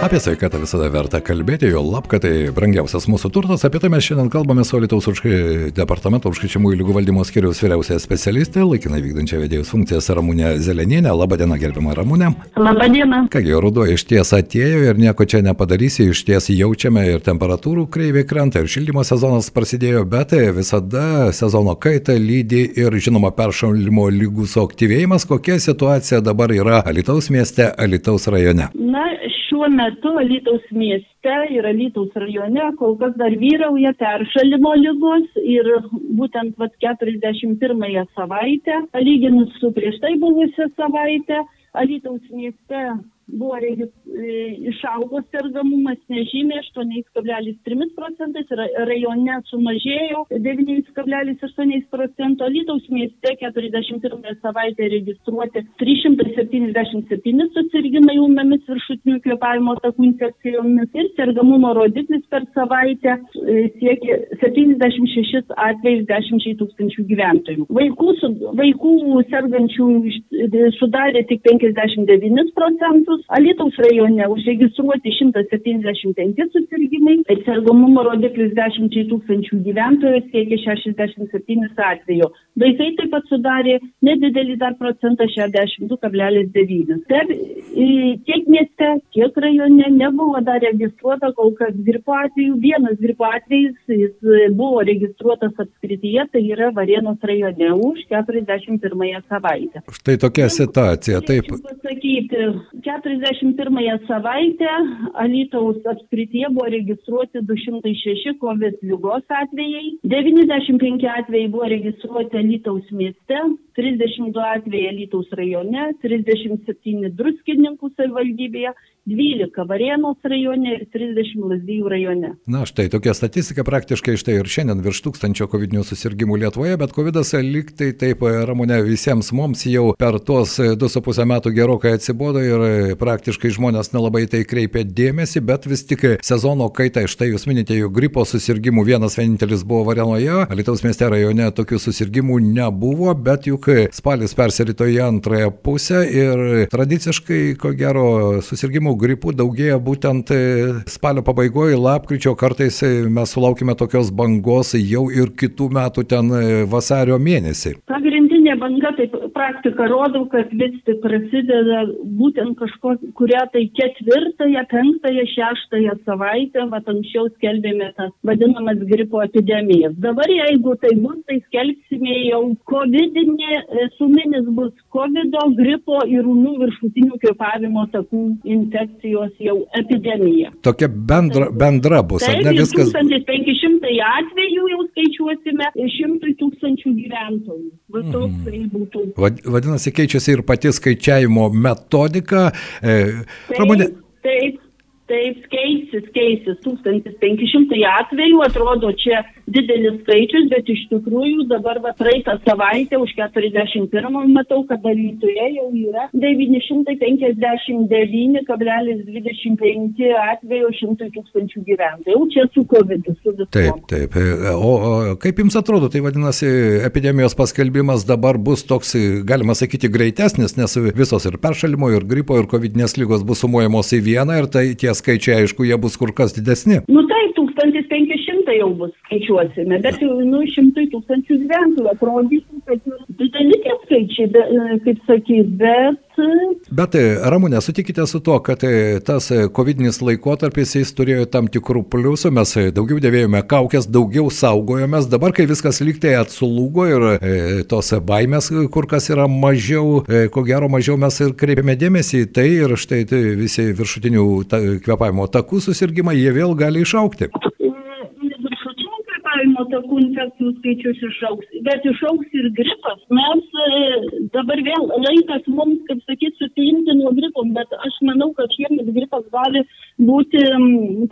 Apie sveikatą visada verta kalbėti, jo lab, kad tai brangiausias mūsų turtas. Apie tai mes šiandien kalbame su Lietuvos užkri... departamento užkričiamųjų lygų valdymo skiriaus vyriausiaja specialistė, laikinai vykdančia vedėjus funkcijas Ramūnė Zelenienė. Labadiena, gerbima Ramūnė. Labadiena. Kągi, ruduo iš ties atėjo ir nieko čia nepadarysi, iš ties jaučiame ir temperatūrų kreivė krenta, ir šildymo sezonas prasidėjo, bet visada sezono kaitą lydi ir, žinoma, peršalimo lygų suaktyvėjimas. Kokia situacija dabar yra Alitaus mieste, Alitaus rajone? Na, šiuo metu Alytaus mieste ir Alytaus rajone kol kas dar vyrauja peršalimo lygos ir būtent vat 41 savaitę, lyginus su prieš tai buvusią savaitę, Alytaus mieste buvo e, išaugo sergamumas nežymiai 8,3 procentais, rajone sumažėjo 9,8 procento, Lytaus mieste 41 savaitę registruoti 377 susirgymai ūmėmis viršutinių kvepavimo takų infekcijomis ir sergamumo rodiklis per savaitę e, siekia 76 atvejus 10 tūkstančių gyventojų. Vaikų, vaikų sergančių sudarė tik 59 procentus, Alitaus rajone užregistruoti 175 susirgymai ir sergamumo rodiklis 10 tūkstančių gyventojų siekia 67 atveju. Vaikai taip pat sudarė nedidelį dar procentą 62,9. Taip, tiek mieste, tiek rajone nebuvo dar registruota kol kas gripo atveju. Vienas gripo atvejis jis buvo registruotas apskrityje, tai yra Varėnos rajone už 41 savaitę. Štai tokia situacija. Taip. Pasakyti, 41 savaitę Alytaus apskrityje buvo registruoti 206 COVID lygos atvejai, 95 atvejai buvo registruoti Alytaus mieste, 32 atvejai Alytaus rajone, 37 druskininkų savivaldybėje, 12 Varėnos rajone ir 30 Lazdijų rajone. Na štai tokia statistika praktiškai štai ir šiandien virš tūkstančio COVID susirgymų Lietuvoje, bet COVID liktai taip ramūne visiems mums jau per tuos 2,5 metų gerokai atsibodo ir praktiškai žmonės nelabai tai kreipia dėmesį, bet vis tik sezono kaita, štai jūs minite, jų gripo susirgymų vienas vienintelis buvo Varėnoje, Alitaus mieste rajone tokių susirgymų nebuvo, bet juk spalis persirito į antrąją pusę ir tradiciškai, ko gero, susirgymų susirgimų gripu daugėja būtent e, spalio pabaigoje, lapkričio, kartais e, mes sulaukime tokios bangos jau ir kitų metų ten e, vasario mėnesį. Pagrindinė banga, tai praktika rodo, kad vis tik prasideda būtent kažkokią tai ketvirtąją, penktąją, šeštąją savaitę, va anksčiau skelbėme tas vadinamas gripo epidemijas. Dabar jeigu tai bus, tai skelbsime jau COVID-inė, suminis bus COVID, gripo ir ūmių viršutinių kvepavimo takų infekcijų infekcijos jau epidemija. Tokia bendra, bendra bus, Taip, ar ne viskas? 1500 atvejų jau skaičiuosime 100 tūkstančių gyventojų. Va mhm. toks tai būtų. Vadinasi, keičiasi ir pati skaičiavimo metodika. E, taip, Ramonė... taip, taip, keisis, keisis 1500 atvejų, atrodo čia didelis skaičius, bet iš tikrųjų dabar va, praeitą savaitę už 41 matau, kad dalytoje jau yra 959,25 atveju 100 tūkstančių gyventojų. Jau čia su COVID. Su visom. taip, taip. O, o kaip jums atrodo, tai vadinasi, epidemijos paskelbimas dabar bus toks, galima sakyti, greitesnis, nes visos ir peršalimo, ir gripo, ir COVID lygos bus sumuojamos į vieną ir tai tie skaičiai, aišku, jie bus kur kas didesni. Nu taip, 1500 jau bus skaičiuosime, bet jau nu, šimtai tūkstančių gyventojų atrodytų, kad dideli tie skaičiai, be, kaip sakyt, bet. Bet, Ramūnė, sutikite su to, kad tas COVID-inis laikotarpis jis turėjo tam tikrų pliusų, mes daugiau dėvėjome kaukės, daugiau saugojomės, dabar, kai viskas lygtai atsulūgo ir e, tos baimės kur kas yra mažiau, e, ko gero mažiau mes ir kreipiame dėmesį į tai ir štai tai visi viršutinių ta, kvepavimo takų susirgymai, jie vėl gali išaukti takų infekcijų skaičius išauks, bet išauks ir gripas. Mes e, dabar vėl laikas mums, kaip sakyt, susiimti nuo gripo, bet aš manau, kad šiemet gripas gali būti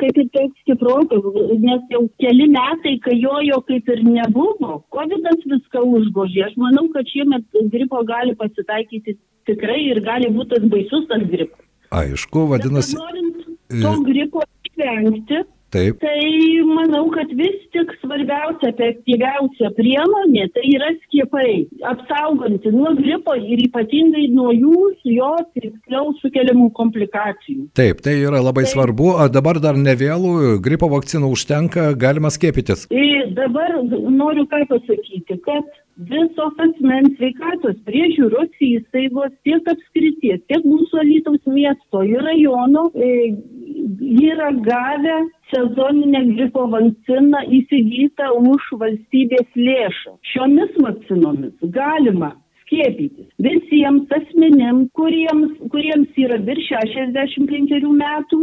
kaip ir toks stiprokas, nes jau keli metai, kai jo jo kaip ir nebuvo, COVID viską užgožė. Aš manau, kad šiemet gripo gali pasitaikyti tikrai ir gali būti tas baisus tas gripas. Aišku, vadinasi. Bet norint to gripo išvengti, Taip. Tai manau, kad vis tik svarbiausia, efektyviausia priemonė tai yra skiepai, apsauganti nuo gripo ir ypatingai nuo jų, jo tiksliau sukeliamų komplikacijų. Taip, tai yra labai tai. svarbu, o dabar dar ne vėlų, gripo vakcinų užtenka, galima skiepytis. Ir dabar noriu ką pasakyti, kad visos asmens sveikatos priežiūros įstaigos tiek apskrities, tiek mūsų Alytaus miesto ir rajono e, yra gavę sezoninę gripo vakciną įsigytą už valstybės lėšą. Šiomis vakcinomis galima skiepytis visiems asmenims, kuriems, kuriems yra virš 65 metų,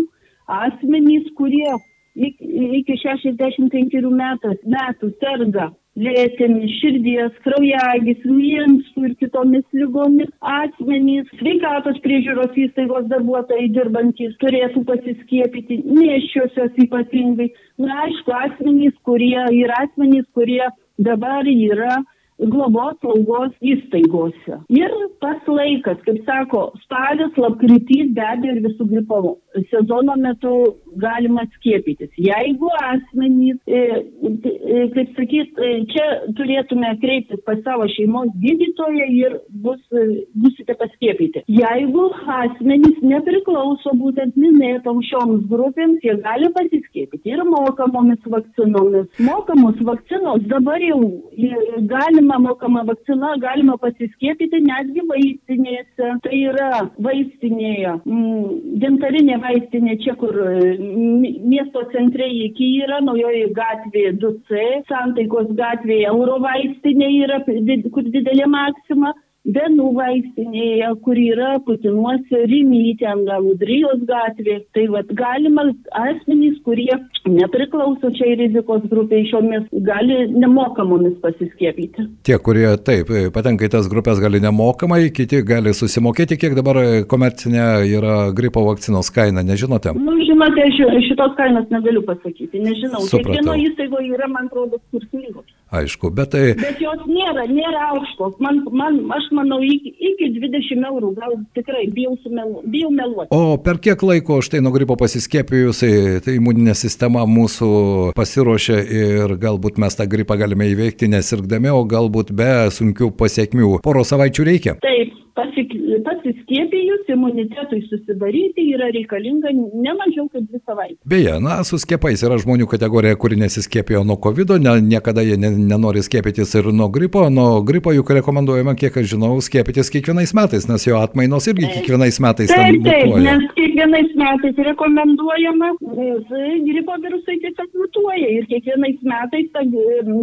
asmenys, kurie iki 65 metų, metų serga lėtėmis, širdies, kraujagyslių, inkstų ir kitomis lygomis asmenys, sveikatos priežiūros įstaigos darbuotojai dirbantys turėtų pasiskiepyti, neščiosios ypatingai. Na, aišku, asmenys, kurie yra asmenys, kurie dabar yra globos slaugos įstaigose. Ir tas laikas, kaip sako, spalis, lapkritys be abejo ir visų gripo sezono metu galima skiepytis. Jeigu asmenys, e, e, kaip sakyt, e, čia turėtume kreiptis pas savo šeimos gydytoją ir bus, busite paskiepyti. Jeigu asmenys nepriklauso būtent minėtoms šioms grupėms, jie gali pasiskiepyti ir mokamomis vakcinomis. Mokamos vakcinos dabar jau galima galima mokama vakcina, galima pasiskiepyti netgi vaistinėse. Tai yra vaistinėje, mm, gintarinė vaistinė čia, kur miesto centre iki yra, naujoji gatvė 2C, santaikos gatvėje euro vaistinė yra, kur didelė maksima. Benų vaistinėje, kur yra Putinuose, Rimy, ten galbūt Rijos gatvė. Tai vad galima asmenys, kurie nepriklauso čia į rizikos grupiai šiomis, gali nemokamomis pasiskiepyti. Tie, kurie taip, patenka į tas grupės, gali nemokamai, kiti gali susimokėti, kiek dabar komercinė yra gripo vakcinos kaina, nežinote? Nu, žinote, šitos kainos negaliu pasakyti, nežinau. Supratau. Kiekvieno įstaigoje yra, man atrodo, skirtingos. Aišku, bet tai... Bet jos nėra, nėra aukštos. Man, man, aš manau, iki, iki 20 eurų, gal tikrai bijau, sumelu, bijau meluoti. O per kiek laiko štai nuo gripo pasiskiepijusiai, tai imuninė sistema mūsų pasiruošia ir galbūt mes tą gripą galime įveikti nesirgdami, o galbūt be sunkių pasiekmių. Poro savaičių reikia? Taip, pasiskiepijus imunitetui susidaryti yra reikalinga ne mažiau kaip dvi savaitės. Beje, na, su skiepais yra žmonių kategorija, kuri nesiskiepijo nuo COVID, ne, niekada jie ne, nenori skiepytis ir nuo gripo. Nuo gripo juk rekomenduojama, kiek aš žinau, skiepytis kiekvienais metais, nes jo atmainos irgi kiekvienais metais. Taip, taip, nes kiekvienais metais rekomenduojama, gripo virusai tiesiog mutuoja ir kiekvienais metais ta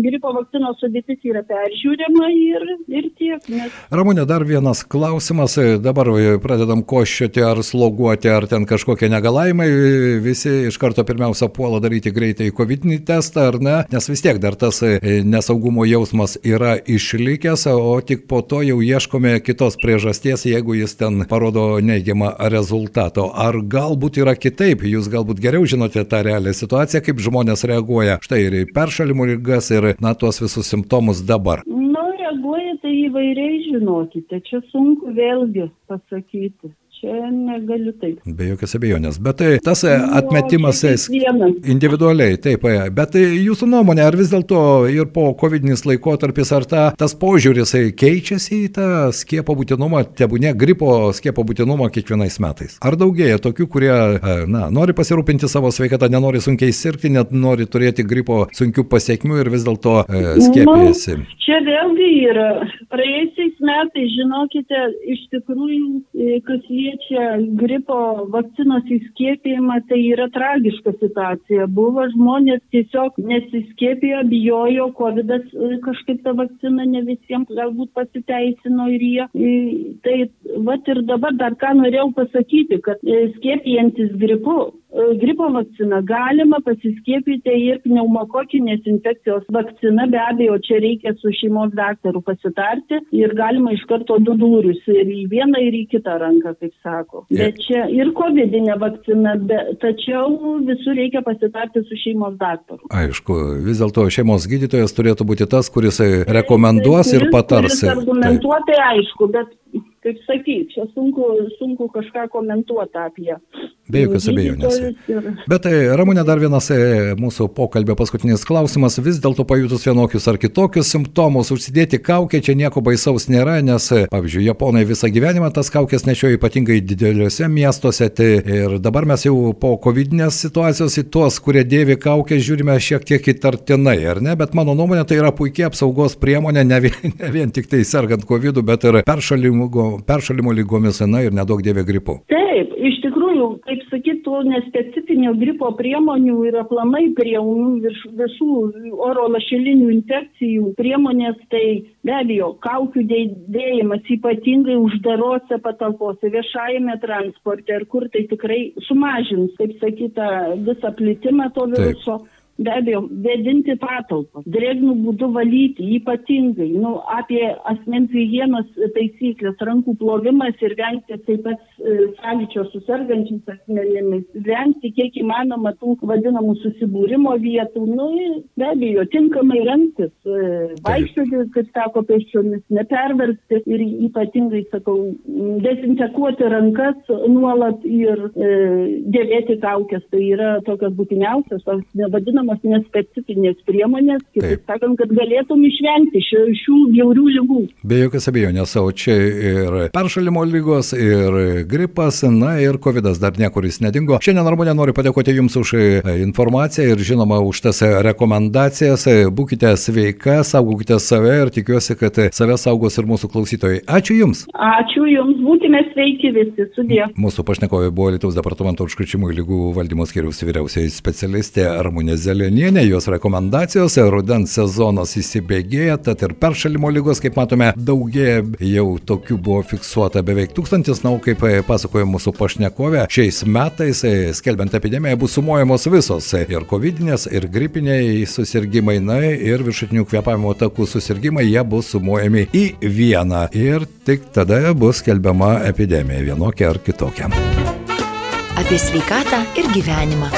gripo vakcinos sudėtis yra peržiūrima ir, ir tiek. Nes... Ramūnė, dar vienas klausimas, dabar pradedam košioti ar sloguoti, ar ten kažkokie negalaimai, visi iš karto pirmiausia puola daryti greitai COVID testą, ar ne, nes vis tiek dar tas nesaugumo jausmas yra išlikęs, o tik po to jau ieškome kitos priežasties, jeigu jis ten parodo neigiamą rezultatą. Ar galbūt yra kitaip, jūs galbūt geriau žinote tą realią situaciją, kaip žmonės reaguoja štai ir į peršalimų lygas, ir na tuos visus simptomus dabar. Nu, reaguoja tai įvairiai žinokite, čia sunku vėlgi pasakyti čia negaliu taip. Be jokios abejonės. Bet tai tas e, nu, atmetimas individualiai, taip, e, bet tai jūsų nuomonė, ar vis dėlto ir po COVID-nis laikotarpis, ar ta, tas požiūris keičiasi į tą skiepo būtinumą, tebūnė gripo skiepo būtinumą kiekvienais metais? Ar daugėja tokių, kurie, na, nori pasirūpinti savo sveikatą, nenori sunkiai sirgti, net nori turėti gripo sunkių pasiekmių ir vis dėlto e, skiepijasi? Nu, čia vėlgi yra. Praėjusiais metais, žinokite, iš tikrųjų, kas jie liečia gripo vakcinos įskiepėjimą, tai yra tragiška situacija. Buvo žmonės tiesiog nesiskiepijo, bijojo, COVID e, kažkaip ta vakcina ne visiems galbūt pasiteisino ir jie. E, tai vat ir dabar dar ką norėjau pasakyti, kad e, skiepijantis gripu gripo vakcina galima pasiskiepyti ir pneumokokinės infekcijos vakcina, be abejo, čia reikia su šeimos daktaru pasitarti ir galima iš karto du dūrius ir į vieną ir į kitą ranką, kaip sako. Bet čia ir COVID-inė vakcina, bet, tačiau visur reikia pasitarti su šeimos daktaru. Aišku, vis dėlto šeimos gydytojas turėtų būti tas, kuris rekomenduos kuris, ir patars. Argumentuotai aišku, bet kaip sakyti, čia sunku, sunku kažką komentuoti apie Be jokios abejonės. Bet tai, Ramūnė, dar vienas e, mūsų pokalbio paskutinis klausimas. Vis dėlto pajutus vienokius ar kitokius simptomus, užsidėti kaukę čia nieko baisaus nėra, nes, e, pavyzdžiui, japonai visą gyvenimą tas kaukės nešioja ypatingai dideliuose miestuose. Tai ir dabar mes jau po COVID-19 situacijos į tuos, kurie dėvi kaukę, žiūrime šiek tiek įtartinai, ar ne? Bet mano nuomonė tai yra puikia apsaugos priemonė, ne vien, ne vien tik tai sergant COVID, bet ir peršalimo, peršalimo lygomis, na ir nedaug dėvė gripu. Taip, kaip sakytų, nespecifinio gripo priemonių ir aplamai prie visų oro lašelinių infekcijų priemonės, tai be abejo, kaukių dėjimas ypatingai uždarose patalpose, viešajame transporte ir kur tai tikrai sumažins, kaip sakyta, visą plitimą to viruso. Taip be abejo, vėdinti patalpas, drėgnų būdų valyti, ypatingai, nu, apie asmens hygienos taisyklės, rankų plovimas ir vengti taip pat e, sąlyčio su sergančiais asmenimis, vengti kiek įmanoma tų vadinamų susibūrimo vietų, nu, be abejo, tinkamai rengtis, e, vaikščioti, kaip sako, pėsčiomis, neperversti ir ypatingai, sakau, dezinfekuoti rankas nuolat ir e, dėvėti kaukės, tai yra tokios būtiniausios, tos nevadinamos taikomos nespecifinės priemonės, kitaip sakant, kad galėtum išvengti šių, šių jaurių lygų. Be jokios abejonės, o čia ir peršalimo lygos, ir gripas, na ir COVID dar niekur jis nedingo. Šiandien Armonė noriu padėkoti Jums už e, informaciją ir žinoma už tas rekomendacijas. Būkite sveika, saugokite save ir tikiuosi, kad save saugos ir mūsų klausytojai. Ačiū Jums. Ačiū Jums, būkime sveiki visi, sudė. Mūsų pašnekovė buvo Lietuvos departamento užkrečiamų lygų valdymo skiriaus vyriausiai specialistė Armonė Zelė. Zelenienė, jos rekomendacijos, rudens sezonas įsibėgėja, tad ir peršalimo lygos, kaip matome, daugėja, jau tokių buvo fiksuota beveik tūkstantis, na, kaip pasakoja mūsų pašnekovė, šiais metais, skelbiant epidemiją, bus sumuojamos visos ir covidinės, ir gripiniai susirgymai, na, ir viršutinių kvepavimo takų susirgymai, jie bus sumuojami į vieną ir tik tada bus skelbiama epidemija vienokia ar kitokia. Apie sveikatą ir gyvenimą.